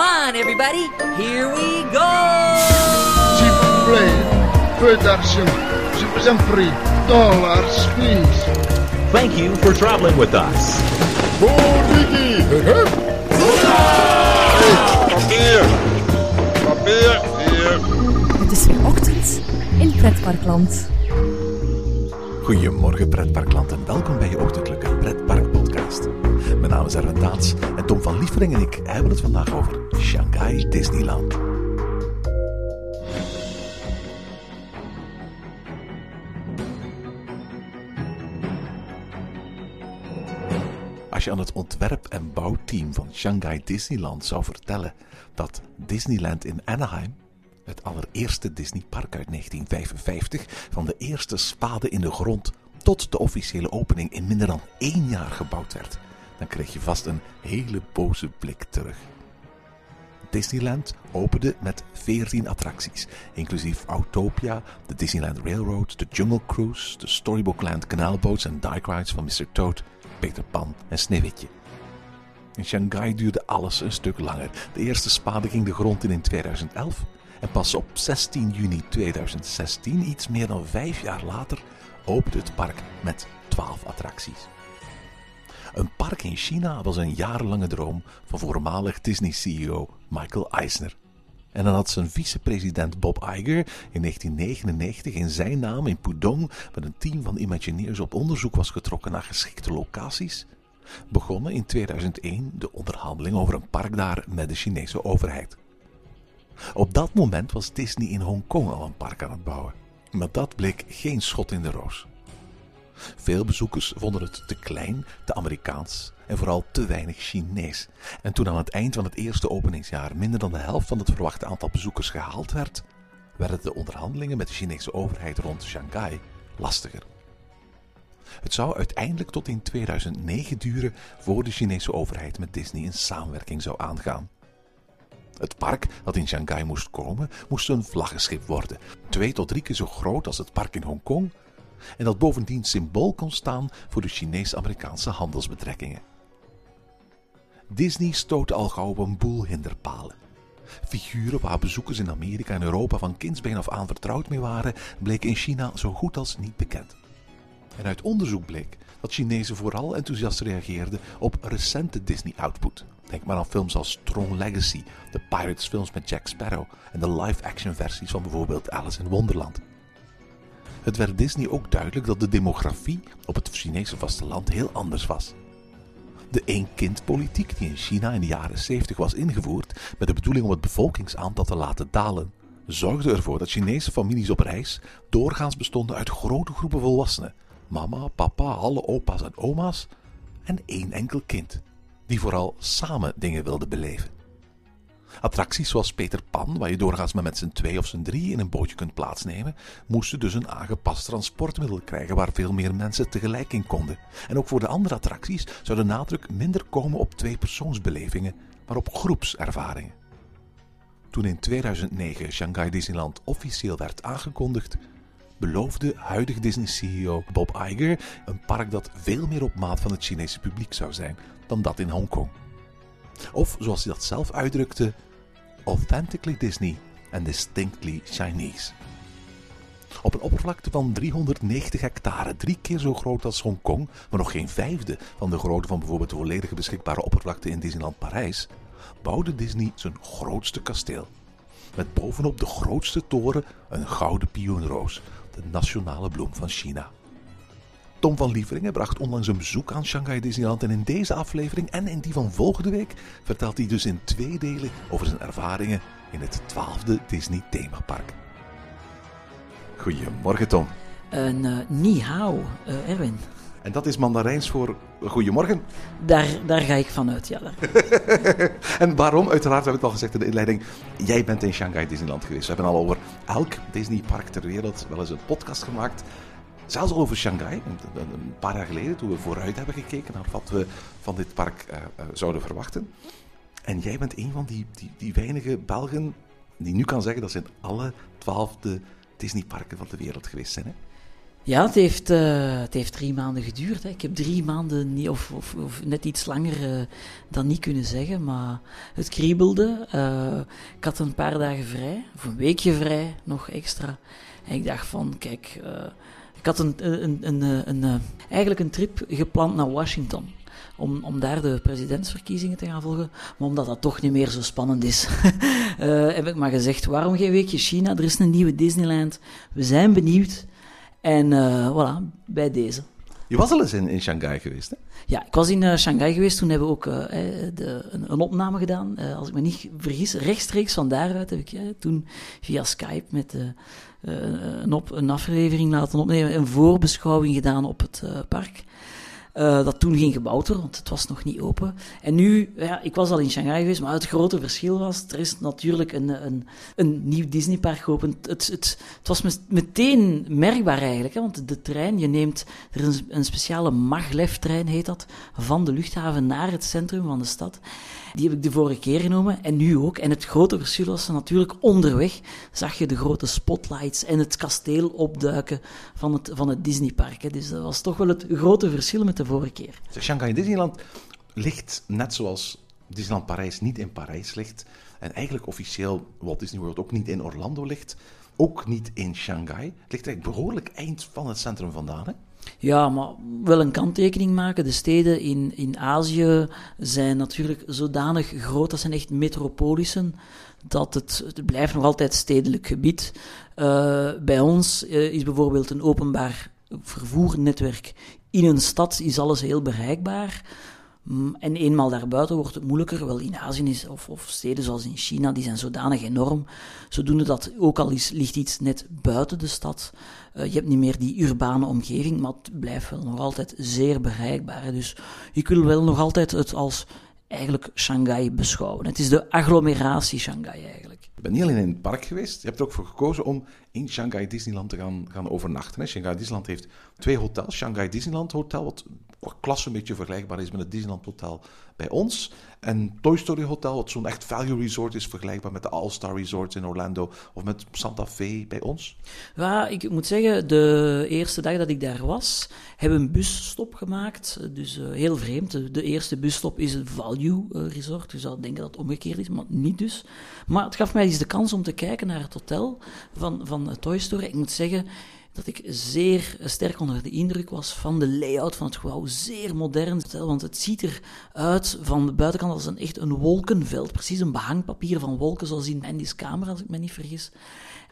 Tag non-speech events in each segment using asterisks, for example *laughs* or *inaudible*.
Come on, everybody. Here we go. Vous en prie. Dollars, please. Thank you for traveling with us. Papier! Papier! Hier! Het is weer ochtend in Pretparkland. Goedemorgen pretparkland en welkom bij je ochtendelijke pretpark podcast. Mijn naam is en Tom van Liefering en ik hebben het vandaag over Shanghai Disneyland. Als je aan het ontwerp- en bouwteam van Shanghai Disneyland zou vertellen dat Disneyland in Anaheim, het allereerste Disneypark uit 1955, van de eerste spade in de grond tot de officiële opening in minder dan één jaar gebouwd werd, dan kreeg je vast een hele boze blik terug. Disneyland opende met 14 attracties, inclusief Autopia, de Disneyland Railroad, de Jungle Cruise, de Storybookland Canalboats en Dyke Rides van Mr. Toad, Peter Pan en Sneeuwwitje. In Shanghai duurde alles een stuk langer. De eerste spade ging de grond in in 2011 en pas op 16 juni 2016, iets meer dan vijf jaar later, opende het park met 12 attracties. Een park in China was een jarenlange droom van voormalig Disney-CEO Michael Eisner. En dan had zijn vicepresident Bob Iger in 1999 in zijn naam in Pudong met een team van Imagineers op onderzoek was getrokken naar geschikte locaties, begonnen in 2001 de onderhandeling over een park daar met de Chinese overheid. Op dat moment was Disney in Hongkong al een park aan het bouwen, maar dat bleek geen schot in de roos. Veel bezoekers vonden het te klein, te Amerikaans en vooral te weinig Chinees. En toen aan het eind van het eerste openingsjaar minder dan de helft van het verwachte aantal bezoekers gehaald werd, werden de onderhandelingen met de Chinese overheid rond Shanghai lastiger. Het zou uiteindelijk tot in 2009 duren voor de Chinese overheid met Disney een samenwerking zou aangaan. Het park dat in Shanghai moest komen, moest een vlaggenschip worden, twee tot drie keer zo groot als het park in Hongkong, en dat bovendien symbool kon staan voor de Chinees-Amerikaanse handelsbetrekkingen. Disney stootte al gauw op een boel hinderpalen. Figuren waar bezoekers in Amerika en Europa van kindsbeen af aan vertrouwd mee waren, bleken in China zo goed als niet bekend. En uit onderzoek bleek dat Chinezen vooral enthousiast reageerden op recente Disney-output. Denk maar aan films als Tron Legacy, de Pirates films met Jack Sparrow en de live-action versies van bijvoorbeeld Alice in Wonderland. Het werd Disney ook duidelijk dat de demografie op het Chinese vasteland heel anders was. De één-kind-politiek die in China in de jaren 70 was ingevoerd met de bedoeling om het bevolkingsaantal te laten dalen, zorgde ervoor dat Chinese families op reis doorgaans bestonden uit grote groepen volwassenen, mama, papa, alle opa's en oma's en één enkel kind, die vooral samen dingen wilde beleven. Attracties zoals Peter Pan, waar je doorgaans maar met z'n twee of z'n drie in een bootje kunt plaatsnemen, moesten dus een aangepast transportmiddel krijgen waar veel meer mensen tegelijk in konden. En ook voor de andere attracties zou de nadruk minder komen op tweepersoonsbelevingen, maar op groepservaringen. Toen in 2009 Shanghai Disneyland officieel werd aangekondigd, beloofde huidige Disney-CEO Bob Iger een park dat veel meer op maat van het Chinese publiek zou zijn dan dat in Hongkong. Of zoals hij dat zelf uitdrukte, authentically Disney and distinctly Chinese. Op een oppervlakte van 390 hectare, drie keer zo groot als Hongkong, maar nog geen vijfde van de grootte van bijvoorbeeld de volledige beschikbare oppervlakte in Disneyland Parijs, bouwde Disney zijn grootste kasteel. Met bovenop de grootste toren een gouden pioenroos, de nationale bloem van China. Tom van Lieveringen bracht onlangs een bezoek aan Shanghai Disneyland en in deze aflevering en in die van volgende week vertelt hij dus in twee delen over zijn ervaringen in het twaalfde Disney themapark. Goedemorgen Tom. Een uh, ni hao, uh, Erwin. En dat is Mandarijns voor goedemorgen. Daar, daar ga ik vanuit, ja. *laughs* en waarom? Uiteraard, we hebben het al gezegd in de inleiding. Jij bent in Shanghai Disneyland geweest. We hebben al over elk Disneypark ter wereld wel eens een podcast gemaakt. Zelfs over Shanghai, een paar jaar geleden, toen we vooruit hebben gekeken naar wat we van dit park uh, uh, zouden verwachten. En jij bent een van die, die, die weinige Belgen die nu kan zeggen dat ze in alle twaalfde Disneyparken van de wereld geweest zijn. Hè? Ja, het heeft, eh, het heeft drie maanden geduurd. Hè. Ik heb drie maanden, niet, of, of, of net iets langer dan niet kunnen zeggen, maar het kriebelde. Ik had een paar dagen vrij, of een weekje vrij, nog extra. En ik dacht van, kijk, ik had een, een, een, een, een eigenlijk een trip gepland naar Washington om, om daar de presidentsverkiezingen te gaan volgen. Maar omdat dat toch niet meer zo spannend is, *laughs* heb ik maar gezegd: waarom geen weekje China? Er is een nieuwe Disneyland. We zijn benieuwd. En uh, voilà, bij deze. Je was al eens in, in Shanghai geweest, hè? Ja, ik was in uh, Shanghai geweest. Toen hebben we ook uh, de, een, opname gedaan. Uh, als ik me niet vergis, rechtstreeks van daaruit heb ik toen via Skype met een, op, een aflevering laten opnemen. Een voorbeschouwing gedaan op het park. Uh, dat toen ging gebouwd worden, want het was nog niet open. En nu, ja, ik was al in Shanghai geweest, maar het grote verschil was, er is natuurlijk een, een, een nieuw Disneypark geopend. Het, het, het was meteen merkbaar eigenlijk, hè, want de trein, je neemt, er een, een speciale maglev-trein heet dat, van de luchthaven naar het centrum van de stad. Die heb ik de vorige keer genomen en nu ook. En het grote verschil was natuurlijk onderweg zag je de grote spotlights en het kasteel opduiken van het, van het Disneypark. Dus dat was toch wel het grote verschil met de vorige keer. Shanghai Disneyland ligt net zoals Disneyland Parijs niet in Parijs ligt. En eigenlijk officieel Walt Disney World ook niet in Orlando ligt. Ook niet in Shanghai. Het ligt eigenlijk behoorlijk eind van het centrum vandaan. Hè? Ja, maar wel een kanttekening maken. De steden in, in Azië zijn natuurlijk zodanig groot, dat zijn echt metropolissen, dat het, blijft nog altijd stedelijk gebied. Uh, bij ons uh, is bijvoorbeeld een openbaar vervoernetwerk in een stad is alles heel bereikbaar. Mm, en eenmaal daarbuiten wordt het moeilijker. Wel, in Azië is, of, of, steden zoals in China, die zijn zodanig enorm. Zodoende dat ook al is, ligt iets net buiten de stad. Uh, je hebt niet meer die urbane omgeving, maar het blijft wel nog altijd zeer bereikbaar. Dus ik wil wel nog altijd het als eigenlijk Shanghai beschouwen. Het is de agglomeratie Shanghai eigenlijk. Je bent niet alleen in het park geweest, je hebt er ook voor gekozen om in Shanghai Disneyland te gaan, gaan overnachten. Shanghai Disneyland heeft twee hotels. Shanghai Disneyland Hotel, wat qua klasse een beetje vergelijkbaar is met het Disneyland Hotel bij ons. En Toy Story Hotel, wat zo'n echt value resort is, vergelijkbaar met de All-Star Resorts in Orlando of met Santa Fe bij ons. Ja, ik moet zeggen, de eerste dag dat ik daar was, hebben we een busstop gemaakt. Dus uh, heel vreemd. De, eerste busstop is het Value uh, Resort. Je zou denken dat het omgekeerd is, maar niet dus. Maar het gaf mij eens de kans om te kijken naar het hotel van, van Toy Story. Ik moet zeggen, dat ik zeer sterk onder de indruk was van de layout van het gebouw. Zeer modern, want het ziet eruit van de buitenkant als een, echt een wolkenveld. Precies een behangpapier van wolken, zoals in Andy's kamer, als ik me niet vergis.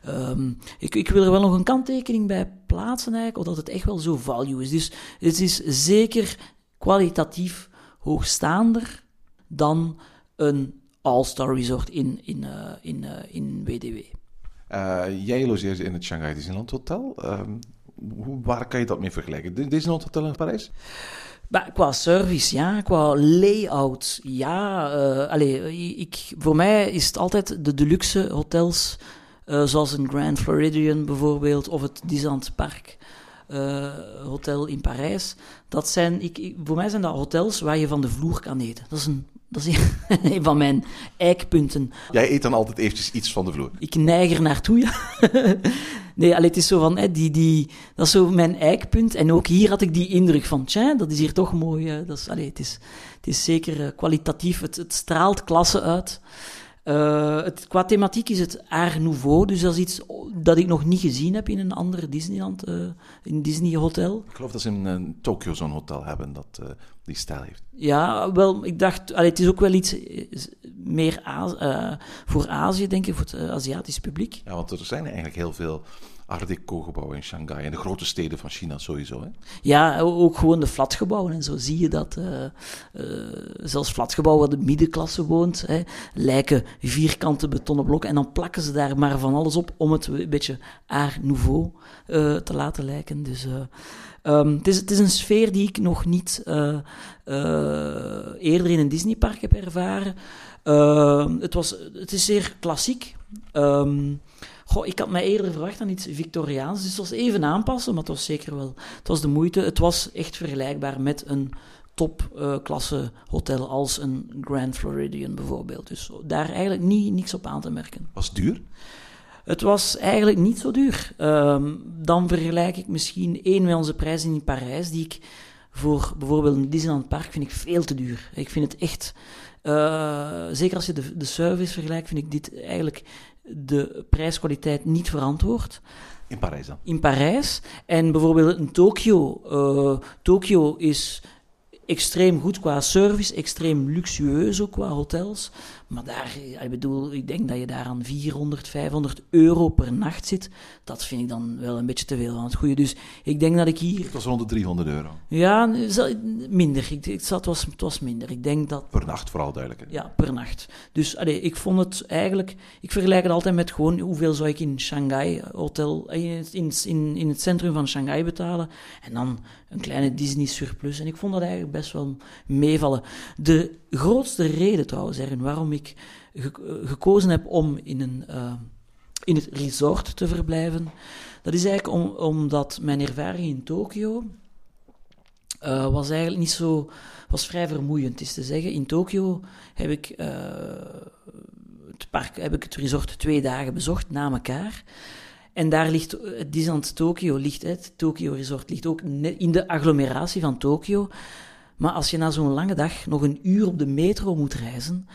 Um, ik, ik, wil er wel nog een kanttekening bij plaatsen, eigenlijk, omdat het echt wel zo value is. Dus het is zeker kwalitatief hoogstaander dan een All-Star Resort in, in, uh, in, uh, in WDW. Uh, jij logeerde in het Shanghai Disneyland Hotel. Uh, hoe, waar kan je dat mee vergelijken? Disneyland Hotel in Parijs? Maar qua service, ja. Qua layout, ja. Uh, allee, ik, voor mij is het altijd de deluxe hotels, uh, zoals een Grand Floridian bijvoorbeeld, of het Disneyland Park. Hotel in Parijs. Dat zijn, ik, voor mij zijn dat hotels waar je van de vloer kan eten. Dat is een dat is *laughs* een van mijn eikpunten. Jij eet dan altijd eventjes iets van de vloer? Ik neig er naartoe, ja. *laughs* nee, allee, het is zo van, hè, die, die, dat is zo mijn eikpunt. En ook hier had ik die indruk van, tja, dat is hier toch mooi. Dat is, allee, het, is, het is zeker uh, kwalitatief, het, het straalt klasse uit. Uh, het, qua thematiek is het Art Nouveau, dus dat is iets dat ik nog niet gezien heb in een ander Disneyland, uh, in Disney Hotel. Ik geloof dat ze in uh, Tokio zo'n hotel hebben dat die stijl heeft. Ja, wel, ik dacht, allee, het is ook wel iets meer voor Azië, denk ik, voor het Aziatisch publiek. Ja, want er zijn eigenlijk heel veel Art Deco-gebouwen in Shanghai en de grote steden van China sowieso. Hè? Ja, ook gewoon de flatgebouwen. En zo zie je dat uh, uh, zelfs flatgebouwen waar de middenklasse woont, hè, lijken vierkante betonnen blokken. En dan plakken ze daar maar van alles op om het een beetje Art Nouveau uh, te laten lijken. Dus um, het, is, het is een sfeer die ik nog niet eerder in een Disneypark heb ervaren. Ehm, het, was, het is zeer klassiek. Um, Goh, ik had mij eerder verwacht aan iets Victoriaans, dus het was even aanpassen, maar het was zeker wel... Het was de moeite. Het was echt vergelijkbaar met een topklasse uh, hotel als een Grand Floridian bijvoorbeeld. Dus daar eigenlijk niet, niks op aan te merken. Was het duur? Het was eigenlijk niet zo duur. Ehm, dan vergelijk ik misschien één met onze prijzen in Parijs, die ik voor bijvoorbeeld een Disneyland Park vind ik veel te duur. Ik vind het echt, eh, zeker als je de, de service vergelijkt, vind ik dit eigenlijk de prijskwaliteit niet verantwoord. In Parijs dan? In Parijs. En bijvoorbeeld in Tokio. eh, Tokio is extreem goed qua service, extreem luxueus ook qua hotels. Maar daar, ik bedoel, ik denk dat je daar aan 400, 500 euro per nacht zit. Dat vind ik dan wel een beetje te veel van het goede. Dus ik denk dat ik hier... Het was rond de 300 euro. Ja, minder. Ik, het, was, het was minder. Ik denk dat Per nacht, vooral duidelijk. hè. ja, per nacht. Dus allee, ik vond het eigenlijk... Ik vergelijk het altijd met gewoon hoeveel zou ik in Shanghai hotel... eh, In, in, in het centrum van Shanghai betalen. En dan een kleine Disney surplus. En ik vond dat eigenlijk best wel meevallen. De grootste reden trouwens, Erwin, waarom ik eh, gekozen heb om in, een, eh, in het resort te verblijven... Dat is eigenlijk om, omdat mijn ervaring in Tokio... eh, was eigenlijk niet zo... was vrij vermoeiend, is te zeggen. In Tokio heb ik, eh, het park, heb ik het resort twee dagen bezocht, na elkaar. En daar ligt, het Disneyland Tokio ligt, het Tokyo Resort ligt ook net in de agglomeratie van Tokio. Maar als je na zo'n lange dag nog een uur op de metro moet reizen,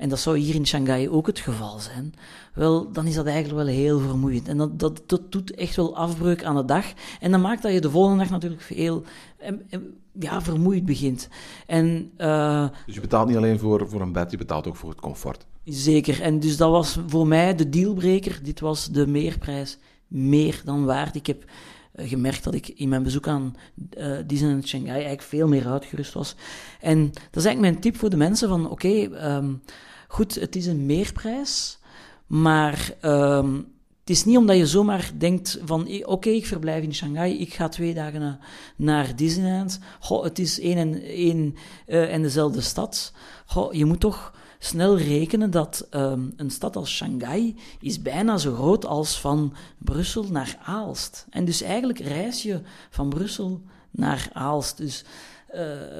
en dat zou hier in Shanghai ook het geval zijn, wel, dan is dat eigenlijk wel heel vermoeiend. En dat, dat, dat doet echt wel afbreuk aan de dag. En dat maakt dat je de volgende dag natuurlijk veel em, em, ja, vermoeid begint. En eh, Dus je betaalt niet alleen voor, voor een bed, je betaalt ook voor het comfort. Zeker. En dus dat was voor mij de dealbreaker. Dit was de meerprijs meer dan waard. Ik heb eh, gemerkt dat ik in mijn bezoek aan eh Disneyland Shanghai eigenlijk veel meer uitgerust was. En dat is eigenlijk mijn tip voor de mensen van, oké, ehm, goed, het is een meerprijs, maar ehm, het is niet omdat je zomaar denkt van, oké, ik verblijf in Shanghai, ik ga twee dagen na- naar Disneyland. Goh, het is één en, één, eh, en dezelfde stad. Goh, je moet toch snel rekenen dat ehm, een stad als Shanghai is bijna zo groot als van Brussel naar Aalst. En dus eigenlijk reis je van Brussel naar Aalst. Dus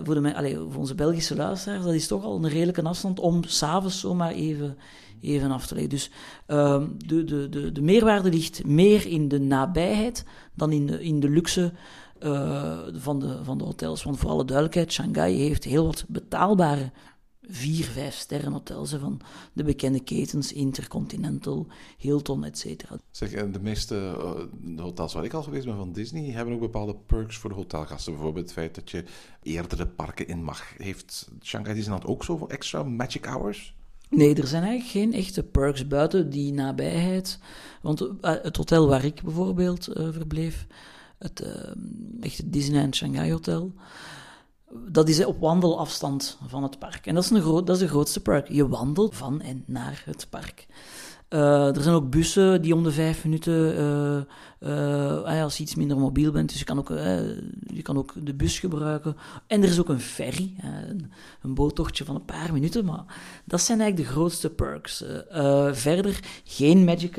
voor, de, allee, voor onze Belgische luisteraars, dat is toch al een redelijke afstand om s'avonds zomaar even, even af te leggen. Dus ehm, de, de, de, de meerwaarde ligt meer in de nabijheid dan in de, in de luxe eh, van, de, van de hotels. Want voor alle duidelijkheid, Shanghai heeft heel wat betaalbare vier, vijf sterren hotels van de bekende ketens, Intercontinental, Hilton, et cetera. Zeg, en de meeste eh, de hotels waar ik al geweest ben van Disney hebben ook bepaalde perks voor de hotelgasten. Bijvoorbeeld het feit dat je eerdere parken in mag. Heeft Shanghai Disneyland ook zoveel extra magic hours? Nee, er zijn eigenlijk geen echte perks buiten die nabijheid. Want eh, het hotel waar ik bijvoorbeeld eh, verbleef, het eh, echte Disneyland Shanghai Hotel, dat is op wandelafstand van het park. En dat is, een groot, dat is de grootste perk. Je wandelt van en naar het park. Eh, er zijn ook bussen die om de vijf minuten, eh, eh, als je iets minder mobiel bent, dus je kan, ook, je kan ook de bus gebruiken. En er is ook een ferry, een, een boottochtje van een paar minuten, maar dat zijn eigenlijk de grootste perks. Verder geen magic,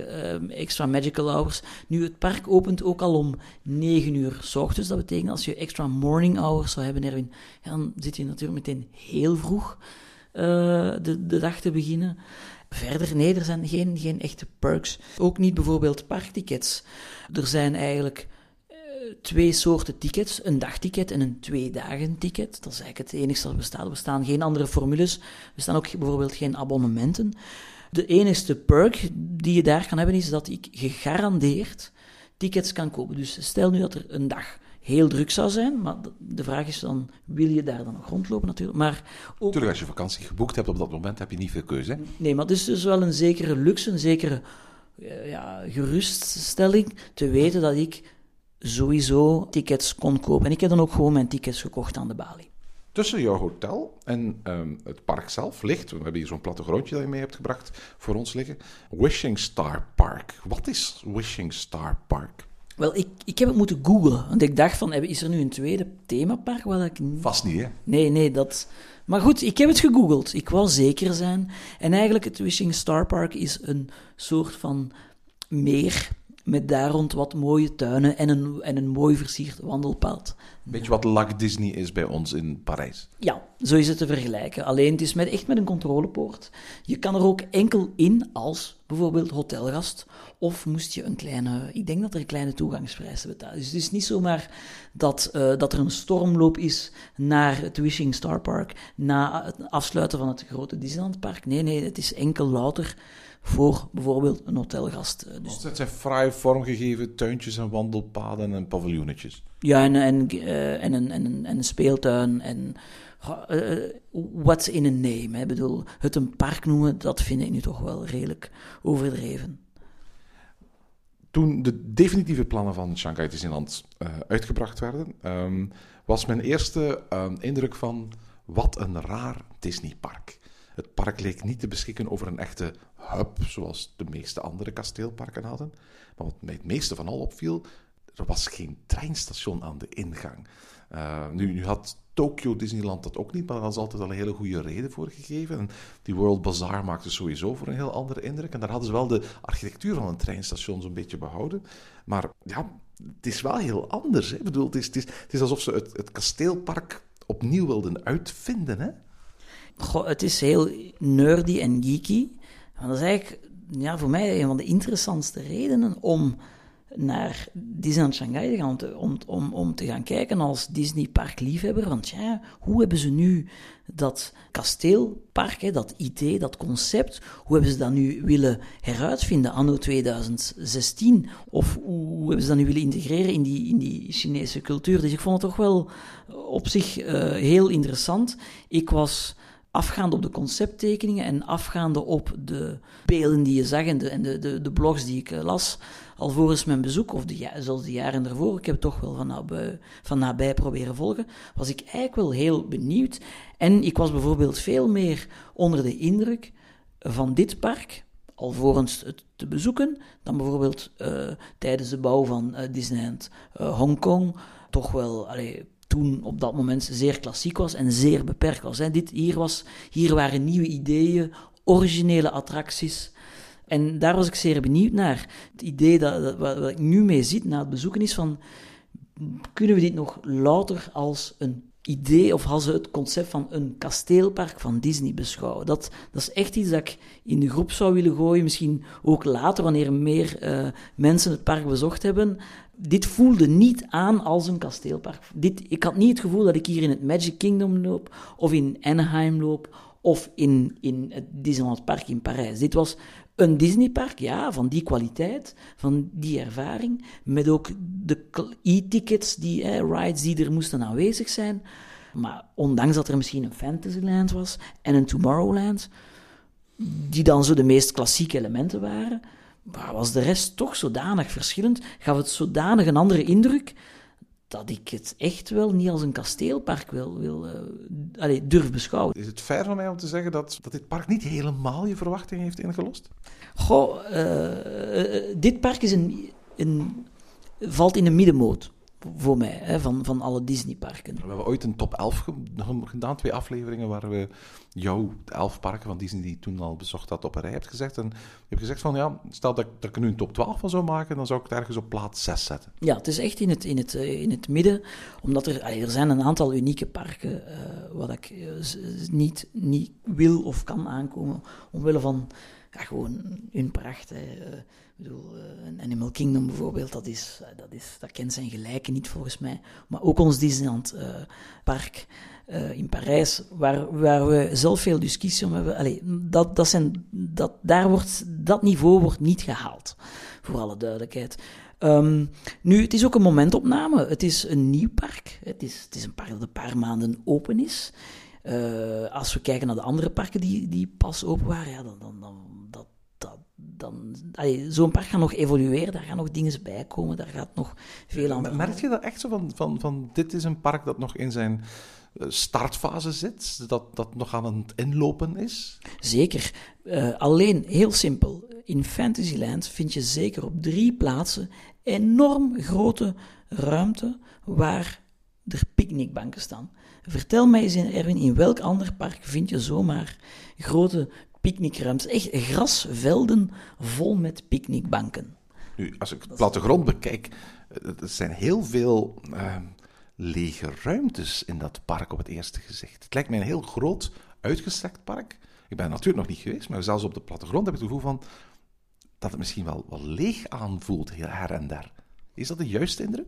extra magical hours. Nu, het park opent ook al om 9 uur s ochtends. Dat betekent als je extra morning hours zou hebben, Erwin, dan zit je natuurlijk meteen heel vroeg de dag te beginnen. Verder, nee, er zijn geen, geen echte perks. Ook niet bijvoorbeeld parktickets. Er zijn eigenlijk eh, twee soorten tickets. Een dagticket en een twee dagen ticket. Dat is eigenlijk het enige dat bestaat. Er bestaan geen andere formules. Er bestaan ook bijvoorbeeld geen abonnementen. De enigste perk die je daar kan hebben is dat ik gegarandeerd tickets kan kopen. Dus stel nu dat er een dag heel druk zou zijn, maar de- vraag is dan, wil je daar dan nog rondlopen natuurlijk? Maar ook Natuurlijk, als je vakantie geboekt hebt op dat moment, heb je niet veel keuze. Hè? Nee, maar het is dus wel een zekere luxe, een zekere eh, ja, geruststelling te weten dat ik sowieso tickets kon kopen. En ik heb dan ook gewoon mijn tickets gekocht aan de balie. Tussen jouw hotel en ehm, het park zelf ligt, we hebben hier zo'n plattegrondje dat je mee hebt gebracht voor ons liggen, Wishing Star Park. Wat is Wishing Star Park? Wel, ik, ik heb het moeten googlen, want ik dacht van, eh, is er nu een tweede themapark waar ik. Vast niet, hè? Nee, nee, dat... Maar goed, ik heb het gegoogeld. Ik wou zeker zijn. En eigenlijk, het Wishing Star Park is een soort van meer Met daar rond wat mooie tuinen en een, en een mooi versierd wandelpad. Weet je wat Lac Disney is bij ons in Parijs? Ja, zo is het te vergelijken. Alleen het is met, echt met een controlepoort. Je kan er ook enkel in als bijvoorbeeld hotelgast. Of moest je een kleine, ik denk dat er een kleine toegangsprijs te betalen. Dus het is niet zomaar dat, eh, dat er een stormloop is naar het Wishing Star Park. Na het afsluiten van het grote Disneylandpark. Nee, nee, het is enkel louter voor bijvoorbeeld een hotelgast. Eh, Dus Het zijn fraai vormgegeven tuintjes en wandelpaden en paviljoenetjes. Ja, en, en, eh, en, een, en, een, en een speeltuin en uh, what's in a name. Hè. Ik bedoel, het een park noemen, dat vind ik nu toch wel redelijk overdreven. Toen de definitieve plannen van Shanghai Disneyland uh, uitgebracht werden, um, was mijn eerste um, indruk van wat een raar Disneypark. Het park leek niet te beschikken over een echte hub, zoals de meeste andere kasteelparken hadden. Maar wat mij het meeste van al opviel, er was geen treinstation aan de ingang. Uh, nu, nu, had Tokyo Disneyland dat ook niet, maar daar was altijd al een hele goede reden voor gegeven. En die World Bazaar maakte sowieso voor een heel andere indruk. En daar hadden ze wel de architectuur van een treinstation zo'n beetje behouden. Maar ja, het is wel heel anders. Hè? Ik bedoel, het is, het, is, het is alsof ze het, het kasteelpark opnieuw wilden uitvinden. Hè? Het is heel nerdy en geeky. Maar dat is eigenlijk ja, voor mij een van de interessantste redenen om naar Disneyland Shanghai te gaan, om te, om, om, te gaan kijken als Disney parkliefhebber. Want ja, hoe hebben ze nu dat kasteelpark, hè, dat idee, dat concept, hoe hebben ze dat nu willen heruitvinden anno 2016? Of hoe hebben ze dat nu willen integreren in die, in die Chinese cultuur? Dus ik vond het toch wel op zich uh, heel interessant. Ik was afgaande op de concepttekeningen en afgaande op de beelden die je zag en de, de, de, blogs die ik uh, las, alvorens mijn bezoek, of de, zoals de jaren ervoor, ik heb het toch wel van nabij, van nabij proberen volgen, was ik eigenlijk wel heel benieuwd. En ik was bijvoorbeeld veel meer onder de indruk van dit park, alvorens het te bezoeken, dan bijvoorbeeld uh, tijdens de bouw van uh, Disneyland uh, Hongkong, toch wel... toen op dat moment zeer klassiek was en zeer beperkt was. Hè. Dit, hier, was hier waren nieuwe ideeën, originele attracties. En daar was ik zeer benieuwd naar. Het idee dat, dat wat, ik nu mee zit na het bezoeken is van... Kunnen we dit nog louter als een idee of als het concept van een kasteelpark van Disney beschouwen. Dat, dat is echt iets dat ik in de groep zou willen gooien. Misschien ook later, wanneer meer uh, mensen het park bezocht hebben. Dit voelde niet aan als een kasteelpark. Dit, ik had niet het gevoel dat ik hier in het Magic Kingdom loop, of in Anaheim loop, of in, in het Disneyland Park in Parijs. Dit was een Disneypark, ja, van die kwaliteit, van die ervaring, met ook de e-tickets, die rides die er moesten aanwezig zijn. Maar ondanks dat er misschien een Fantasyland was en een Tomorrowland, die dan zo de meest klassieke elementen waren, was de rest toch zodanig verschillend, gaf het zodanig een andere indruk, dat ik het echt wel niet als een kasteelpark wil, wil uh, allez, durf beschouwen. Is het fair van mij om te zeggen dat, dat dit park niet helemaal je verwachting heeft ingelost? Goh, uh, uh, dit park is een, een, valt in de middenmoot voor mij, hè, van, van alle Disneyparken. We hebben ooit een top 11 gedaan, twee afleveringen waar we jou, de elf parken van Disney die je toen al bezocht had, op een rij hebt gezegd. En je hebt gezegd van, ja, stel dat, dat ik er nu een top 12 van zou maken, dan zou ik het ergens op plaats 6 zetten. Ja, het is echt in het, in het, in het midden, omdat er, er zijn een aantal unieke parken uh, wat ik uh, niet, niet wil of kan aankomen, omwille van ja, gewoon hun pracht. Hè. Ik bedoel, uh, Animal Kingdom bijvoorbeeld, dat, is, uh, dat, is, dat kent zijn gelijke niet volgens mij. Maar ook ons Disneyland uh, park in Parijs, waar, waar we zelf veel discussie om hebben. Allee, dat, dat, zijn, dat, daar wordt, dat niveau wordt niet gehaald, voor alle duidelijkheid. Um, nu, het is ook een momentopname. Het is een nieuw park. Het is, het is een park dat een paar maanden open is. als we kijken naar de andere parken die, die pas open waren, ja, dan, dan dan, zo'n park gaat nog evolueren, daar gaan nog dingen bij komen, daar gaat nog veel aan. Merk je dat echt zo van, van, van dit is een park dat nog in zijn startfase zit, dat, dat nog aan het inlopen is? Zeker. Uh, alleen, heel simpel, in Fantasyland vind je zeker op drie plaatsen enorm grote ruimte waar er picknickbanken staan. Vertel mij eens, Erwin, in welk ander park vind je zomaar grote picknickruimtes. Echt grasvelden vol met picknickbanken. Nu, als ik de plattegrond bekijk, eh, er zijn heel veel uh, lege ruimtes in dat park op het eerste gezicht. Het lijkt mij een heel groot, uitgestrekt park. Ik ben natuurlijk nog niet geweest, maar zelfs op de plattegrond heb ik het gevoel van dat het misschien wel, wel leeg aanvoelt, her en daar. Is dat de juiste indruk?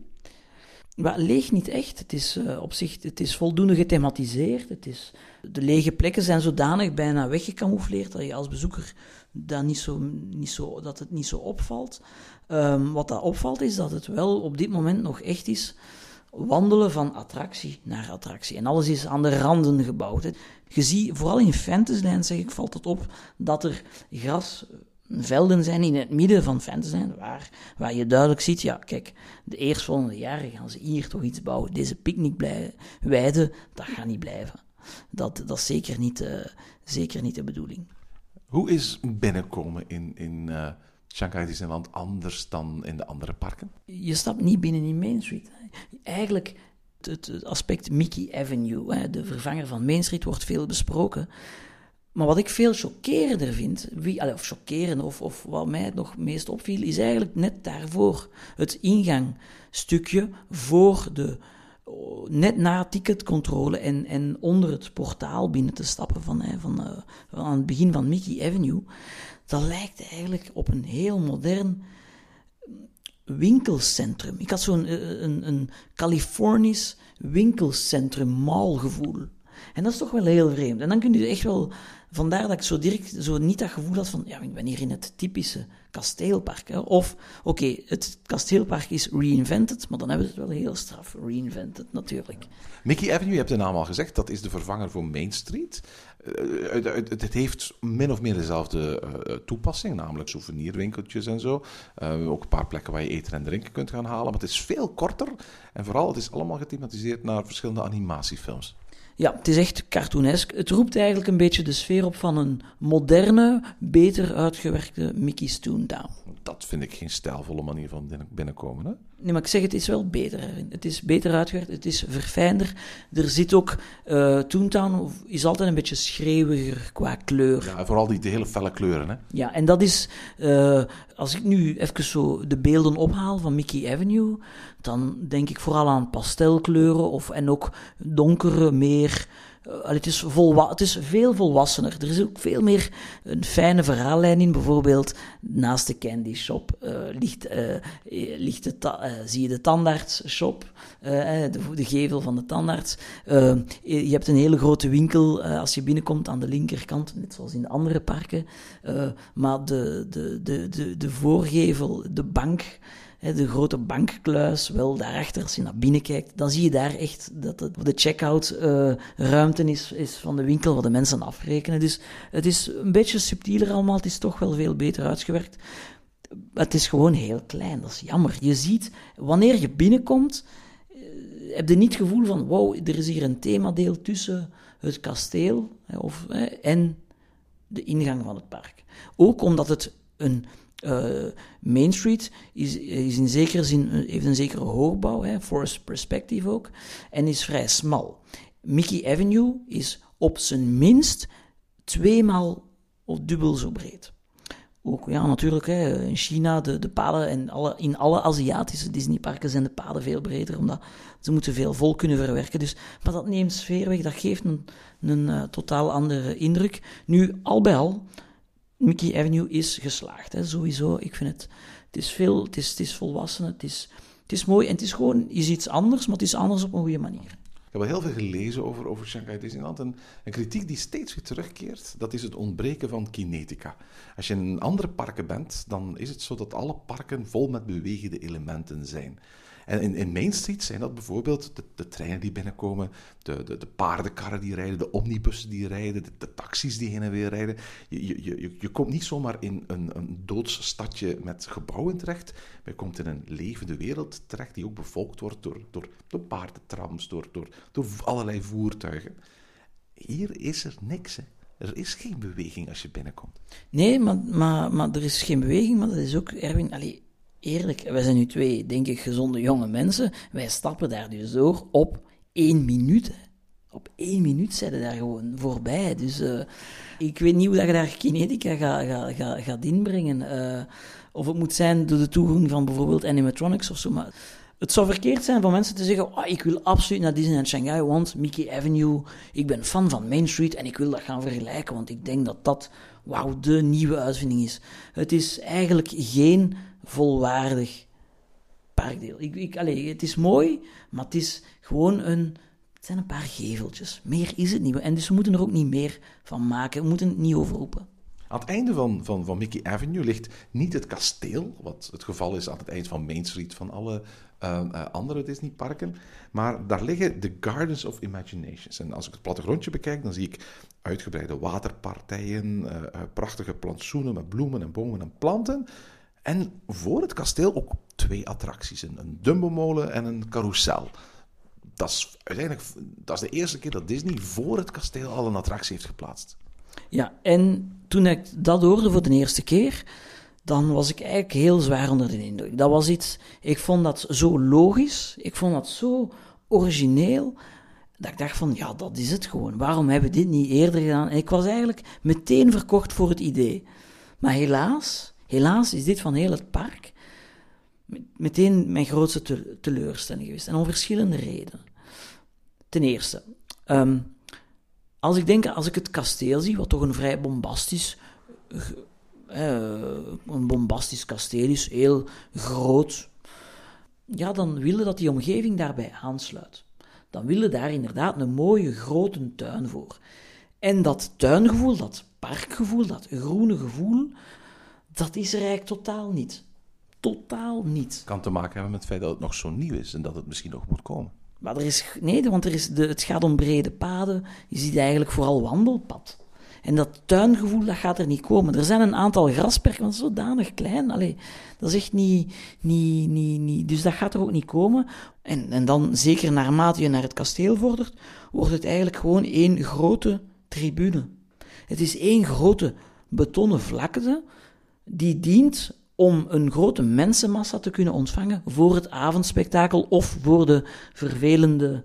Maar leeg niet echt. Het is uh, op zich het is voldoende gethematiseerd. Het is, de lege plekken zijn zodanig bijna weggecamoufleerd dat je als bezoeker dat, niet zo, niet zo, dat het niet zo opvalt. Um, wat dat opvalt is dat het wel op dit moment nog echt is wandelen van attractie naar attractie. En alles is aan de randen gebouwd. Je ziet, vooral in Fantasyland zeg ik, valt het op dat er gras velden zijn in het midden van Fantasyland, waar, waar je duidelijk ziet, ja, kijk, de eerstvolgende jaren gaan ze hier toch iets bouwen. Deze picknickweide, dat gaat niet blijven. Dat, dat is zeker niet, uh, zeker niet de bedoeling. Hoe is binnenkomen in, in uh, Shanghai Disneyland anders dan in de andere parken? Je stapt niet binnen in Main Street. Eigenlijk, het, het aspect Mickey Avenue, hè, de vervanger van Main Street, wordt veel besproken. Maar wat ik veel chockerender vind, wie, of chockerend, of, of wat mij nog meest opviel, is eigenlijk net daarvoor het ingangstukje voor de, net na ticketcontrole en, en onder het portaal binnen te stappen van, hè, van, aan het begin van Mickey Avenue. Dat lijkt eigenlijk op een heel modern winkelcentrum. Ik had zo'n een, een, een Californisch winkelcentrum mallgevoel. En dat is toch wel heel vreemd. En dan kun je echt wel vandaar dat ik zo direct zo niet dat gevoel had van, ja, ik ben hier in het typische kasteelpark. Hè. Of, oké, het kasteelpark is reinvented, maar dan hebben we het wel heel straf reinvented, natuurlijk. Mickey Avenue, je hebt de naam al gezegd, dat is de vervanger voor Main Street. Uh, het, heeft min of meer dezelfde uh, toepassing, namelijk souvenirwinkeltjes en zo. Uh, ook een paar plekken waar je eten en drinken kunt gaan halen. Maar het is veel korter en vooral, het is allemaal gethematiseerd naar verschillende animatiefilms. Ja, het is echt cartoonesk. Het roept eigenlijk een beetje de sfeer op van een moderne, beter uitgewerkte Mickey's Toontown. Dat vind ik geen stijlvolle manier van binnenkomen, hè? Nee, maar ik zeg, het is wel beter. Het is beter uitgewerkt, het is verfijnder. Er zit ook, uh, Toontown is altijd een beetje schreeuwiger qua kleur. Ja, vooral die, hele felle kleuren, hè? Ja, en dat is, uh, als ik nu even zo de beelden ophaal van Mickey Avenue, dan denk ik vooral aan pastelkleuren of, en ook donkere, meer het, is het is veel volwassener. Er is ook veel meer een fijne verhaallijn in. Bijvoorbeeld naast de candy shop uh, ligt, uh, ligt zie je de tandartsshop, de, de, gevel van de tandarts. je hebt een hele grote winkel als je binnenkomt aan de linkerkant, net zoals in de andere parken. maar de, de, de, de voorgevel, de bank de grote bankkluis, wel daarachter, als je naar binnen kijkt, dan zie je daar echt dat de checkout uh, ruimte is, is van de winkel waar de mensen afrekenen. Dus het is een beetje subtieler allemaal, het is toch wel veel beter uitgewerkt. Het is gewoon heel klein, dat is jammer. Je ziet, wanneer je binnenkomt, uh, heb je niet het gevoel van, wow, er is hier een themadeel tussen het kasteel of, en de ingang van het park. Ook omdat het een uh, Main Street is, is in zekere zin, heeft een zekere hoogbouw, hè, forest perspective ook, en is vrij smal. Mickey Avenue is op zijn minst tweemaal of dubbel zo breed. Ook, ja, natuurlijk, hè, in China, de, de paden en alle, in alle Aziatische Disneyparken zijn de paden veel breder, omdat ze moeten veel vol kunnen verwerken. Dus, maar dat neemt sfeer weg, dat geeft een, een uh, totaal andere indruk. Nu, al bij al, Mickey Avenue is geslaagd. Hè, sowieso. Ik vind het, het is veel, het is, het is volwassen, het is, het is mooi en het is gewoon is iets anders, maar het is anders op een goede manier. Ik heb wel heel veel gelezen over, over Shanghai Disneyland. En een kritiek die steeds weer terugkeert, dat is het ontbreken van kinetica. Als je in andere parken bent, dan is het zo dat alle parken vol met bewegende elementen zijn. En in, in Main Street zijn dat bijvoorbeeld de, de treinen die binnenkomen, de, de, de, paardenkarren die rijden, de omnibussen die rijden, de, de taxis die heen en weer rijden. Je, je, je, je komt niet zomaar in een, een doods stadje met gebouwen terecht, maar je komt in een levende wereld terecht die ook bevolkt wordt door, door, door paardentrams, door, door, door allerlei voertuigen. Hier is er niks, hè. Er is geen beweging als je binnenkomt. Nee, maar, maar, maar er is geen beweging, maar dat is ook, Erwin, allee, eerlijk, wij zijn nu twee, denk ik, gezonde jonge mensen. Wij stappen daar dus door op één minuut. op één minuut zijn daar gewoon voorbij. Dus uh, ik weet niet hoe dat je daar kinetica gaat ga, ga, ga inbrengen. Uh, of het moet zijn door de toevoeging van bijvoorbeeld animatronics of zo. Maar het zou verkeerd zijn van mensen te zeggen: oh, ik wil absoluut naar Disneyland Shanghai, want Mickey Avenue, ik ben fan van Main Street en ik wil dat gaan vergelijken, want ik denk dat dat, wauw, de nieuwe uitvinding is. Het is eigenlijk geen volwaardig parkdeel. Ik, ik, het is mooi, maar het is gewoon een. Het zijn een paar geveltjes. Meer is het niet. En dus we moeten er ook niet meer van maken. We moeten het niet overroepen. Aan het einde van, van, van Mickey Avenue ligt niet het kasteel, wat het geval is aan het eind van Main Street van alle uh, uh, andere Disneyparken. Maar daar liggen de Gardens of Imaginations. En als ik het plattegrondje bekijk, dan zie ik uitgebreide waterpartijen, uh, prachtige plantsoenen met bloemen en bomen en planten. En voor het kasteel ook twee attracties: een, Dumbo-molen en een carousel. Dat is uiteindelijk dat is de eerste keer dat Disney voor het kasteel al een attractie heeft geplaatst. Ja, en toen ik dat hoorde voor de eerste keer, dan was ik eigenlijk heel zwaar onder de indruk. Dat was iets, ik vond dat zo logisch, ik vond dat zo origineel, dat ik dacht van, ja, dat is het gewoon. Waarom hebben we dit niet eerder gedaan? En ik was eigenlijk meteen verkocht voor het idee. Maar helaas, helaas is dit van heel het park meteen mijn grootste teleurstelling geweest. En om verschillende redenen. Ten eerste, um, als ik denk, als ik het kasteel zie, wat toch een vrij bombastisch, uh, een bombastisch kasteel is, heel groot, ja, dan willen dat die omgeving daarbij aansluit. Dan willen daar inderdaad een mooie grote tuin voor. En dat tuingevoel, dat parkgevoel, dat groene gevoel, dat is er eigenlijk totaal niet. Totaal niet. Kan te maken hebben met het feit dat het nog zo nieuw is en dat het misschien nog moet komen. Maar er is, nee, want er is de, het gaat om brede paden. Je ziet eigenlijk vooral wandelpad. En dat tuingevoel, dat gaat er niet komen. Er zijn een aantal grasperken, maar zodanig klein. Allee, dat is echt niet, niet, niet, niet... Dus dat gaat er ook niet komen. En, en dan, zeker naarmate je naar het kasteel vordert, wordt het eigenlijk gewoon één grote tribune. Het is één grote betonnen vlakte die dient om een grote mensenmassa te kunnen ontvangen voor het avondspektakel of voor de vervelende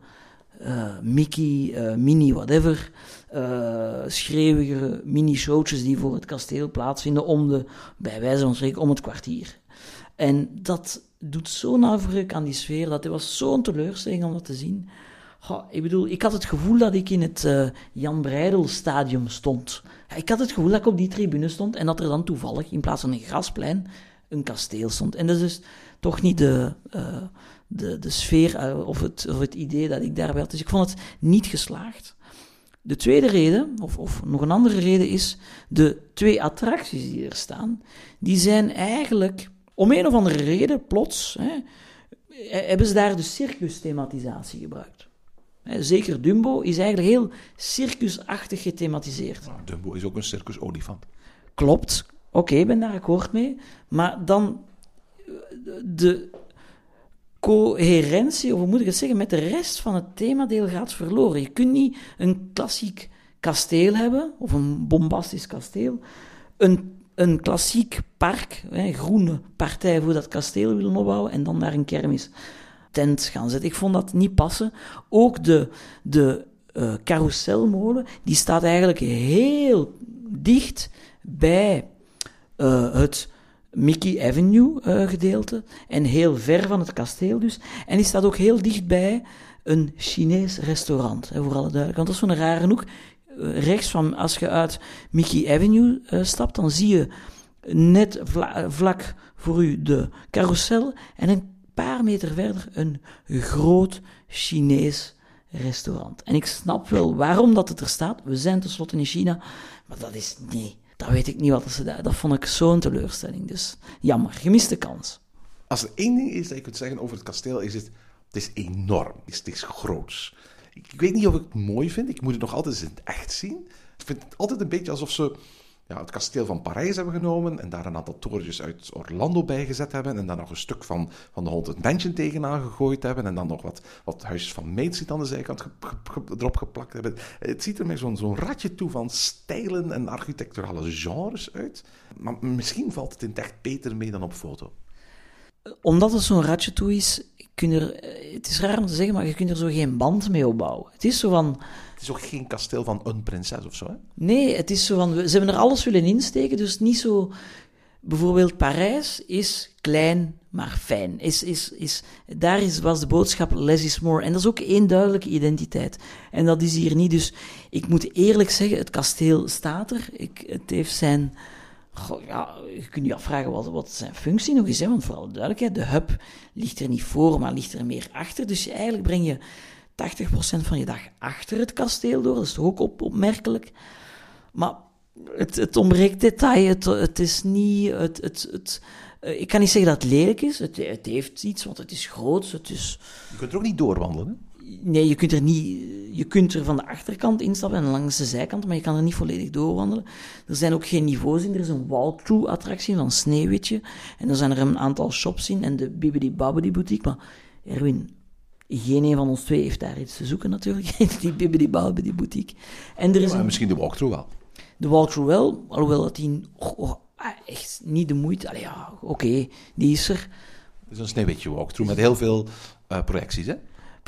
uh, Mickey, uh, Mini, whatever, uh, schreeuwige mini-showtjes die voor het kasteel plaatsvinden om de, bij wijze van spreken, om het kwartier. En dat doet zo nauwgezet aan die sfeer, dat het was zo'n teleurstelling om dat te zien. Goh, ik bedoel, ik had het gevoel dat ik in het Jan Breidel stadium stond. Ik had het gevoel dat ik op die tribune stond en dat er dan toevallig, in plaats van een grasplein, een kasteel stond. En dat is dus toch niet de, uh, de, de sfeer uh, of, het, of het idee dat ik daarbij had. Dus ik vond het niet geslaagd. De tweede reden, of, of nog een andere reden, is de twee attracties die er staan. Die zijn eigenlijk, om een of andere reden, plots, hè, hebben ze daar de circus-thematisatie gebruikt. Zeker Dumbo is eigenlijk heel circusachtig gethematiseerd. Nou, Dumbo is ook een circus-olifant. Klopt, oké, ik ben daar akkoord mee. Maar dan de coherentie, of hoe moet ik het zeggen, met de rest van het themadeel gaat verloren. Je kunt niet een klassiek kasteel hebben, of een bombastisch kasteel, een, een klassiek park, een groene partij voor dat kasteel willen opbouwen, en dan daar een kermis tent gaan zetten. Ik vond dat niet passen. Ook de, de uh, carouselmolen, die staat eigenlijk heel dicht bij uh, het Mickey Avenue uh, gedeelte en heel ver van het kasteel dus. En die staat ook heel dichtbij een Chinees restaurant, hè, voor alle. Want dat is een rare hoek. rechts van, als je uit Mickey Avenue stapt, dan zie je net vla vlak voor u de carousel en een paar meter verder een groot Chinees restaurant. En ik snap wel waarom dat het er staat. We zijn tenslotte in China, maar dat is nee. Dat weet ik niet wat ze daar. Dat vond ik zo'n teleurstelling. Dus jammer, gemiste kans. Als er één ding is dat je kunt zeggen over het kasteel, is het: het is enorm. Het is, groots. Ik, ik weet niet of ik het mooi vind. Ik moet het nog altijd eens in het echt zien. Ik vind het altijd een beetje alsof ze ja, het kasteel van Parijs hebben genomen en daar een aantal torentjes uit Orlando bijgezet hebben en dan nog een stuk van, van de Haunted Mansion tegenaan gegooid hebben en dan nog wat, wat huisjes van Street aan de zijkant erop geplakt hebben. Het ziet er met zo'n zo'n ratje toe van stijlen en architecturale genres uit, maar misschien valt het in het echt beter mee dan op foto. Omdat het zo'n ratje toe is, kun je er, eh, het is raar om te zeggen, maar je kunt er zo geen band mee opbouwen. Het is zo van, Het is ook geen kasteel van een prinses of zo, hè? nee, het is zo van, ze hebben er alles willen insteken, dus niet zo... Bijvoorbeeld Parijs is klein, maar fijn. Is, is, is, daar is, was de boodschap less is more. En dat is ook één duidelijke identiteit. En dat is hier niet. Dus ik moet eerlijk zeggen, het kasteel staat er. Ik, het heeft zijn... Goh, ja, je kunt je afvragen wat, wat zijn functie nog is. Hè? Want voor alle duidelijkheid, de hub ligt er niet voor, maar ligt er meer achter. Dus eigenlijk breng je 80% van je dag achter het kasteel door. Dat is toch ook op, opmerkelijk. Maar het, het ontbreekt detail. Het, is niet. Het, het, het, eh, ik kan niet zeggen dat het lelijk is. Het, het heeft iets, want het is groot. Het is, Je kunt er ook niet doorwandelen? Nee, je kunt er niet. Je kunt er van de achterkant instappen en langs de zijkant, maar je kan er niet volledig doorwandelen. Er zijn ook geen niveaus in. Er is een walkthrough-attractie van Sneeuwwitje. En er zijn er een aantal shops in en de Bibbidi Babbidi boutique. Maar Erwin, geen een van ons twee heeft daar iets te zoeken natuurlijk. *laughs* die Bibbidi Babbidi boutique. En er is Maar een, misschien de walkthrough wel. de walkthrough wel, alhoewel dat die oh, oh, ah, echt niet de moeite... Allee, ja, oké, die is er. Het is een sneeuwwitje walkthrough met heel veel eh, projecties, hè?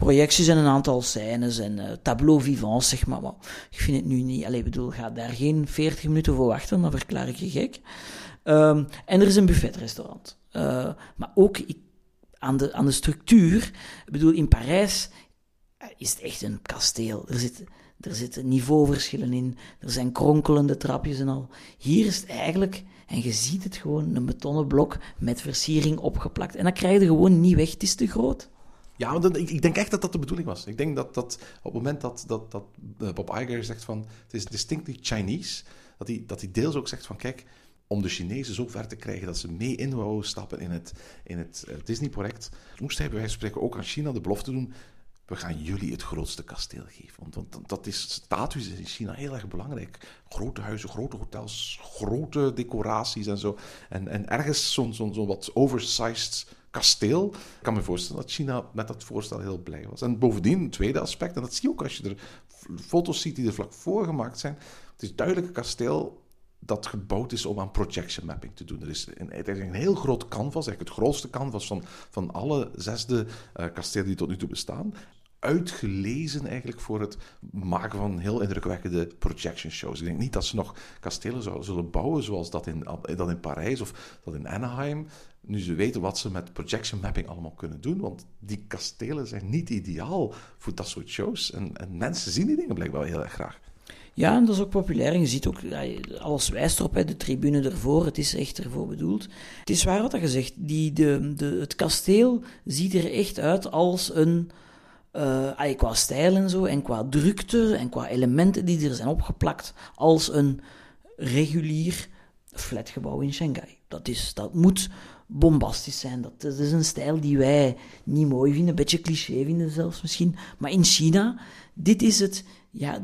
Projecties en een aantal scènes en eh, tableau vivants, zeg maar. ik vind het nu niet... Allee, bedoel, ga daar geen 40 minuten voor wachten, dan verklaar ik je gek. Ehm, en er is een buffetrestaurant. Eh, maar ook aan, de, aan de structuur... Ik bedoel, in Parijs eh, is het echt een kasteel. Er zitten, er zitten niveauverschillen in. Er zijn kronkelende trapjes en al. Hier is het eigenlijk, en je ziet het gewoon, een betonnen blok met versiering opgeplakt. En dat krijg je gewoon niet weg. Het is te groot. Ja, want ik, ik denk echt dat dat de bedoeling was. Ik denk dat, dat op het moment dat, dat, dat eh, Bob Iger zegt van het is distinctly Chinese, dat hij, dat hij deels ook zegt van kijk, om de Chinezen zo ver te krijgen dat ze mee in wouden stappen in het, in het eh, Disney-project, moest hij bij wijze van spreken ook aan China de belofte doen, we gaan jullie het grootste kasteel geven. Want, want dat is, status in China heel erg belangrijk. Grote huizen, grote hotels, grote decoraties en zo. En, en ergens zo'n zo'n zo'n wat oversized kasteel. Ik kan me voorstellen dat China met dat voorstel heel blij was. En bovendien, een tweede aspect, en dat zie je ook als je er foto's ziet die er vlak voor gemaakt zijn. Het is duidelijk een kasteel dat gebouwd is om aan projection mapping te doen. Er is een, er is een heel groot canvas, eigenlijk het grootste canvas van, van alle zesde eh, kastelen die tot nu toe bestaan. Uitgelezen eigenlijk voor het maken van heel indrukwekkende projection shows. Ik denk niet dat ze nog kastelen zullen bouwen zoals dat in, dat in Parijs of dat in Anaheim. Nu ze weten wat ze met projection mapping allemaal kunnen doen. Want die kastelen zijn niet ideaal voor dat soort shows. En, en mensen zien die dingen blijkbaar heel erg graag. Ja, en dat is ook populair. En je ziet ook, alles wijst erop, de tribune ervoor, het is echt ervoor bedoeld. Het is waar wat je zegt, die, de, het kasteel ziet er echt uit als een, allee, qua stijl en zo, en qua drukte en qua elementen die er zijn opgeplakt, als een regulier flatgebouw in Shanghai. Dat, is, dat moet bombastisch zijn. Dat, is een stijl die wij niet mooi vinden, een beetje cliché vinden zelfs misschien. Maar in China, dit is het, ja,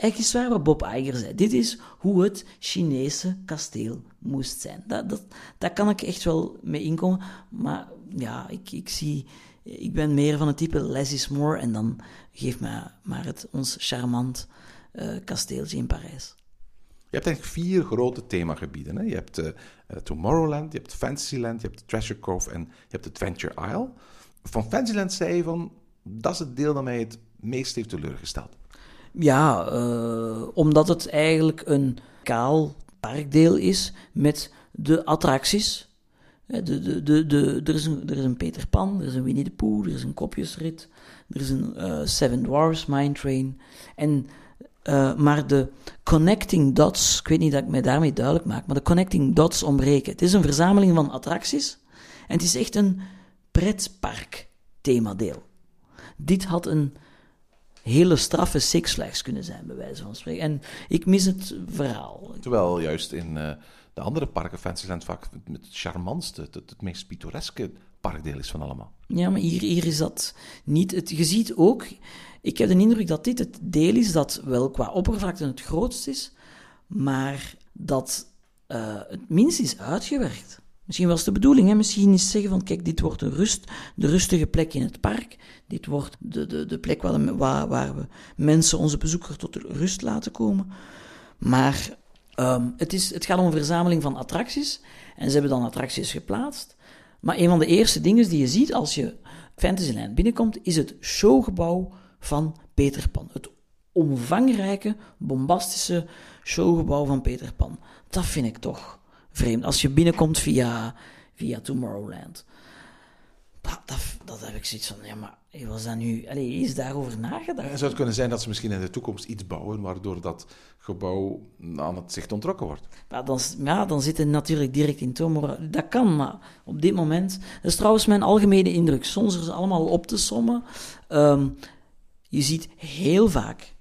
is waar wat Bob Iger zei. Dit is hoe het Chinese kasteel moest zijn. Dat, dat, kan ik echt wel mee inkomen. Maar ja, ik, ik zie, ik ben meer van het type less is more. En dan geef mij maar het, ons charmant eh, kasteeltje in Parijs. Je hebt eigenlijk vier grote themagebieden. Hè? Je hebt eh, Tomorrowland, je hebt Fantasyland, je hebt Treasure Cove en je hebt Adventure Isle. Van Fantasyland zei je van, dat is het deel dat mij het meest heeft teleurgesteld. Ja, omdat het eigenlijk een kaal parkdeel is met de attracties. De, de, de, de, er, is een, er is een Peter Pan, er is een Winnie the Pooh, er is een Kopjesrit, er is een eh, Seven Dwarfs Mine Train. En, eh, maar de connecting dots, ik weet niet dat ik mij daarmee duidelijk maak, maar de connecting dots ontbreken. Het is een verzameling van attracties en het is echt een pretpark themadeel. Dit had een hele straffe Six Flags kunnen zijn, bij wijze van spreken. En ik mis het verhaal. Terwijl juist in eh, de andere parken Fantasyland vaak het, charmantste, het, meest pittoreske parkdeel is van allemaal. Ja, maar hier, hier is dat niet. Je ziet ook, ik heb de indruk dat dit het deel is dat wel qua oppervlakte het grootst is, maar dat eh, het minst is uitgewerkt. Misschien was de bedoeling, hè? misschien is zeggen van kijk, dit wordt de, rust, de rustige plek in het park, dit wordt de, de, de plek waar, waar, waar we mensen, onze bezoeker, tot rust laten komen. Maar ehm, het, is, het gaat om een verzameling van attracties. En ze hebben dan attracties geplaatst. Maar een van de eerste dingen die je ziet als je Fantasyland binnenkomt, is het showgebouw van Peter Pan. Het omvangrijke, bombastische showgebouw van Peter Pan. Dat vind ik toch vreemd. Als je binnenkomt via, via Tomorrowland. Dat, dat, dat heb ik zoiets van, ja, maar was dat nu... Allee, is daarover nagedacht? En zou het kunnen zijn dat ze misschien in de toekomst iets bouwen waardoor dat gebouw aan het zicht ontrokken wordt? Ja, dan, ja, dan zit het natuurlijk direct in Tomorrowland. Dat kan, maar op dit moment... Dat is trouwens mijn algemene indruk. Soms er ze allemaal op te sommen. Ehm, je ziet heel vaak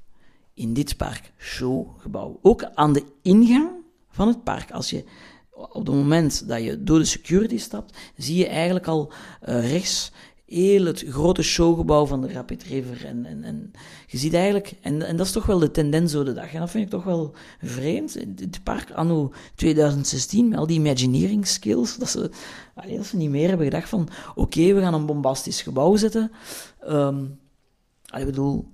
in dit park showgebouw. Ook aan de ingang van het park. Als je op het moment dat je door de security stapt, zie je eigenlijk al uh, rechts heel het grote showgebouw van de Rapid River. En, en, en je ziet eigenlijk, en, en dat is toch wel de tendens zo de dag. En dat vind ik toch wel vreemd. Het park anno 2016, met al die imagineering skills, dat ze, dat ze niet meer hebben gedacht van, oké, we gaan een bombastisch gebouw zetten. Allee, ik bedoel,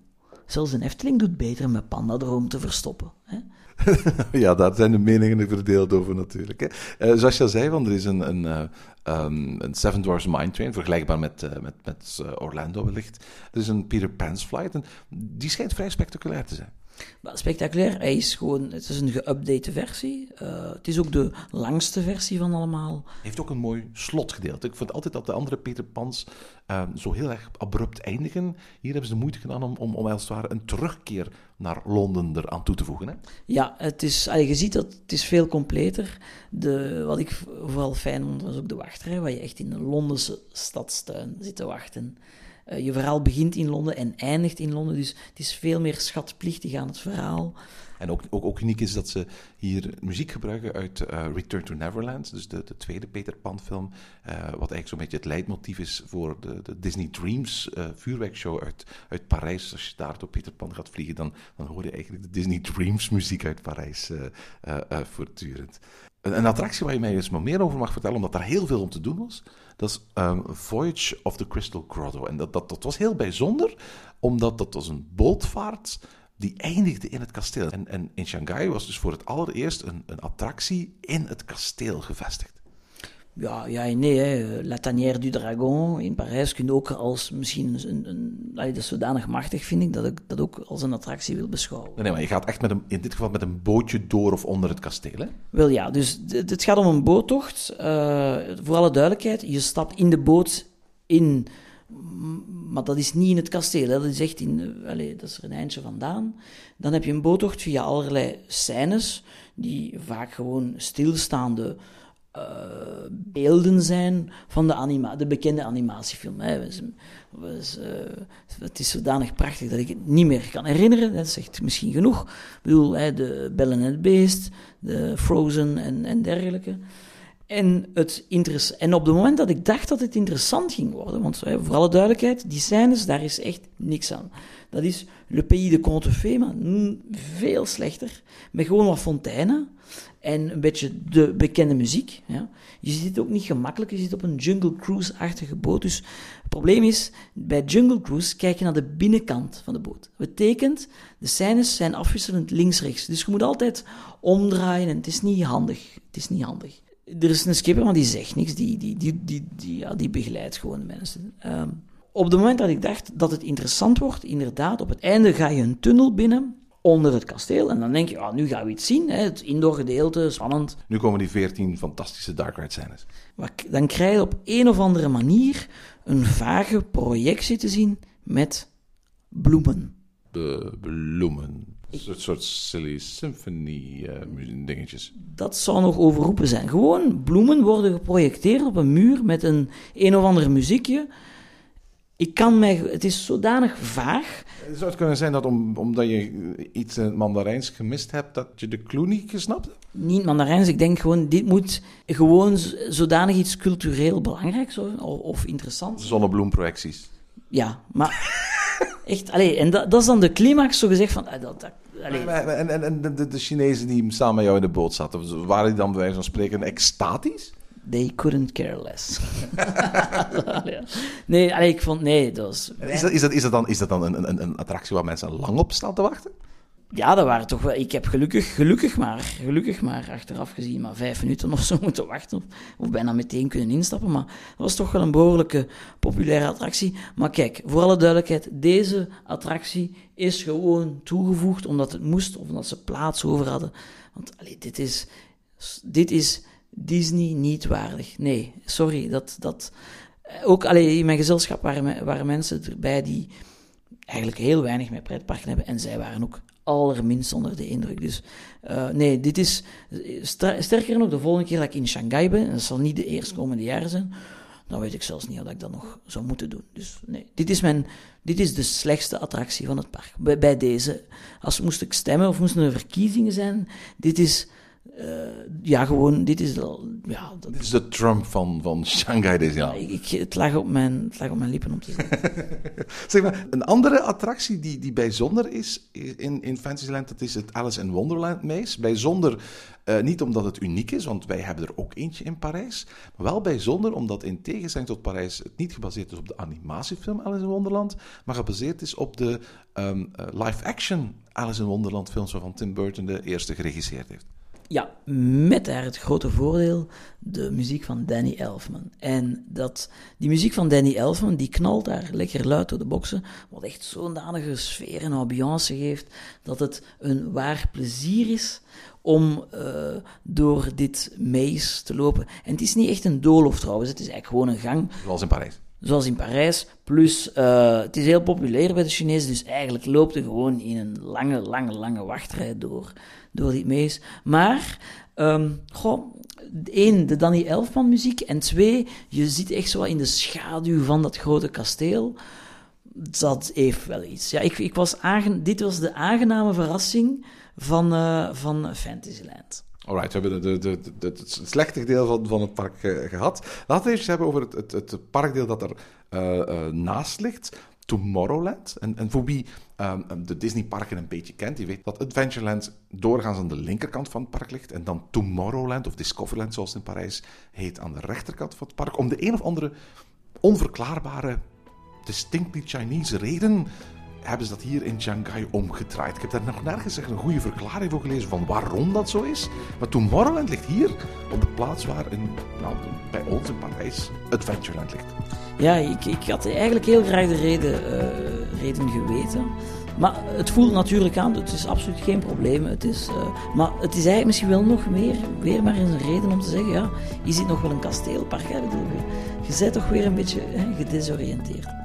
zelfs een Efteling doet beter met Pandadroom te verstoppen. Hè? *laughs* ja, daar zijn de meningen verdeeld over natuurlijk. Hè. Uh, zoals je al zei, want er is een, een, uh, um, een Seven Dwarfs Mine Train, vergelijkbaar met, uh, met, met Orlando wellicht. Er is een Peter Pan's Flight en die schijnt vrij spectaculair te zijn. Maar spectaculair, hij is gewoon, het is een geüpdate versie. Uh, het is ook de langste versie van allemaal. Hij heeft ook een mooi slotgedeelte. Ik vind altijd dat de andere Peter Pans uh, zo heel erg abrupt eindigen. Hier hebben ze de moeite gedaan om, om, om als het ware een terugkeer naar Londen eraan toe te voegen. Hè? Ja, het is, je ziet dat het is veel completer. De, wat ik vooral fijn vond, was ook de wachtrij, waar je echt in de Londense stadstuin zit te wachten. Uh, je verhaal begint in Londen en eindigt in Londen, dus het is veel meer schatplichtig aan het verhaal. En ook, ook, ook uniek is dat ze hier muziek gebruiken uit uh, Return to Neverland, dus de, de tweede Peter Pan film, uh, wat eigenlijk zo'n beetje het leidmotief is voor de, de Disney Dreams vuurwerkshow uit, uit Parijs. Als je daar door Peter Pan gaat vliegen, dan, dan hoor je eigenlijk de Disney Dreams muziek uit Parijs voortdurend. Een, een, attractie waar je mij eens meer over mag vertellen, omdat daar heel veel om te doen was, dat is um, Voyage of the Crystal Grotto. En dat, dat, dat was heel bijzonder, omdat dat was een bootvaart die eindigde in het kasteel. En, en in Shanghai was dus voor het allereerst een, een attractie in het kasteel gevestigd. Ja, ja nee. Hè. La Tanière du Dragon in Parijs kun je ook als misschien een... een dat is zodanig machtig, vind ik, dat ik dat ook als een attractie wil beschouwen. Nee, nee, maar je gaat echt met een, in dit geval met een bootje door of onder het kasteel, hè? Wel ja, dus het gaat om een boottocht. Uh, voor alle duidelijkheid, je stapt in de boot in... Maar dat is niet in het kasteel, hè. dat is echt in... Allez, dat is er een eindje vandaan. Dan heb je een boottocht via allerlei scènes, die vaak gewoon stilstaande uh, beelden zijn van de, anima de bekende animatiefilm. Hè. Uh, het is zodanig prachtig dat ik het niet meer kan herinneren. Dat zegt misschien genoeg. Ik bedoel, hè, de Belle en het Beest, de Frozen en, en dergelijke. En, het en op het moment dat ik dacht dat het interessant ging worden, want voor alle duidelijkheid, die scènes, daar is echt niks aan. Dat is Le Pays de Conte Fées, maar veel slechter. Met gewoon wat fonteinen en een beetje de bekende muziek. Ja. Je zit ook niet gemakkelijk, je zit op een Jungle Cruise-achtige boot. Dus het probleem is, bij Jungle Cruise kijk je naar de binnenkant van de boot. Dat betekent, de scènes zijn afwisselend links-rechts. Dus je moet altijd omdraaien en het is niet handig. Het is niet handig. Er is een skipper, maar die zegt niks, die, die, die, die, die, ja, die begeleidt gewoon de mensen. Um, op het moment dat ik dacht dat het interessant wordt, inderdaad, op het einde ga je een tunnel binnen onder het kasteel. En dan denk je, ah, nu gaan we iets zien. Hè, het indoor gedeelte, spannend. Nu komen die veertien fantastische dark ride scènes. Dan krijg je op een of andere manier een vage projectie te zien met bloemen. Be bloemen. Een soort silly symphony uh, dingetjes. Dat zou nog overroepen zijn. Gewoon bloemen worden geprojecteerd op een muur met een een of ander muziekje ik kan mij, het is zodanig vaag. Zou het kunnen zijn dat om, omdat je iets in het Mandarijns gemist hebt, dat je de clue niet gesnapt hebt? Niet Mandarijns, ik denk gewoon, dit moet gewoon zodanig iets cultureel belangrijks of, of interessant Zonnebloemprojecties. Ja, maar *laughs* echt, allee, en dat, dat, is dan de climax, zo gezegd van. Ah, dat, dat, En, en, en de, de Chinezen die samen met jou in de boot zaten, waren die dan bij wijze van spreken extatisch? They couldn't care less. *laughs* nee, ik vond... Nee, dat was... Is dat, is dat, is dat dan, is dat dan een, een, een attractie waar mensen lang op staan te wachten? ja, dat waren toch wel... Ik heb gelukkig, gelukkig maar, gelukkig maar achteraf gezien, maar vijf minuten of zo *laughs* moeten wachten. Of, of bijna meteen kunnen instappen. Maar dat was toch wel een behoorlijke populaire attractie. Maar kijk, voor alle duidelijkheid, deze attractie is gewoon toegevoegd omdat het moest of omdat ze plaats over hadden. Want allee, dit is... Dit is Disney niet waardig. Nee, sorry. Dat, dat, ook allee, in mijn gezelschap waren, waren mensen erbij die eigenlijk heel weinig met pretparken hebben. En zij waren ook allerminst onder de indruk. Dus uh, nee, dit is sterker nog, de volgende keer dat ik in Shanghai ben, en dat zal niet de eerstkomende jaren zijn, dan weet ik zelfs niet wat ik dat nog zou moeten doen. Dus nee, dit is, mijn, dit is de slechtste attractie van het park. Bij, bij deze, als moest ik stemmen of moesten er verkiezingen zijn, dit is uh, ja, gewoon, dit is al. Ja, dat, dit is de Trump van, van Shanghai Disneyland. Ja, ik, het, lag op mijn, het lag op mijn lippen om te zeggen. *laughs* zeg maar, een andere attractie die, die bijzonder is in, in Fantasyland, dat is het Alice in Wonderland Maze. Bijzonder uh, niet omdat het uniek is, want wij hebben er ook eentje in Parijs. Maar wel bijzonder omdat in tegenstelling tot Parijs het niet gebaseerd is op de animatiefilm Alice in Wonderland, maar gebaseerd is op de um, uh, live-action Alice in Wonderland films waarvan Tim Burton de eerste geregisseerd heeft. Ja, met daar het grote voordeel, de muziek van Danny Elfman. En dat, die muziek van Danny Elfman, die knalt daar lekker luid door de boksen, wat echt zo'n danige sfeer en ambiance geeft, dat het een waar plezier is om uh, door dit maze te lopen. En het is niet echt een doolhof trouwens, het is eigenlijk gewoon een gang. Zoals in Parijs. Zoals in Parijs. Plus, uh, het is heel populair bij de Chinezen, dus eigenlijk loopt er gewoon in een lange, lange, lange wachtrij door door die mees. Maar, um, goh, één, de Danny Elfman muziek. En twee, je zit echt zo in de schaduw van dat grote kasteel. Dat heeft wel iets. Ja, ik, ik was aangen, dit was de aangename verrassing van, uh, van Fantasyland. Alright, we hebben de, de, de, het slechte deel van, van het park uh, gehad. Laten we eens hebben over het, het, het parkdeel dat er uh, naast ligt. Tomorrowland. En, en voor wie um, de Disneyparken een beetje kent, die weet dat Adventureland doorgaans aan de linkerkant van het park ligt. En dan Tomorrowland, of Discoveryland zoals het in Parijs heet, aan de rechterkant van het park. Om de een of andere onverklaarbare, distinctly Chinese reden hebben ze dat hier in Shanghai omgedraaid. Ik heb daar nog nergens echt een goede verklaring voor gelezen van waarom dat zo is. Maar Tomorrowland ligt hier op de plaats waar in, nou, bij ons in Parijs Adventureland ligt. Ja, ik, ik had eigenlijk heel graag de reden, uh, reden geweten. Maar het voelt natuurlijk aan, het is absoluut geen probleem. Het is, uh, maar het is eigenlijk misschien wel nog meer, weer maar eens een reden om te zeggen, ja, je ziet nog wel een kasteelpark. Hè? Je, je bent toch weer een beetje hè, gedesoriënteerd.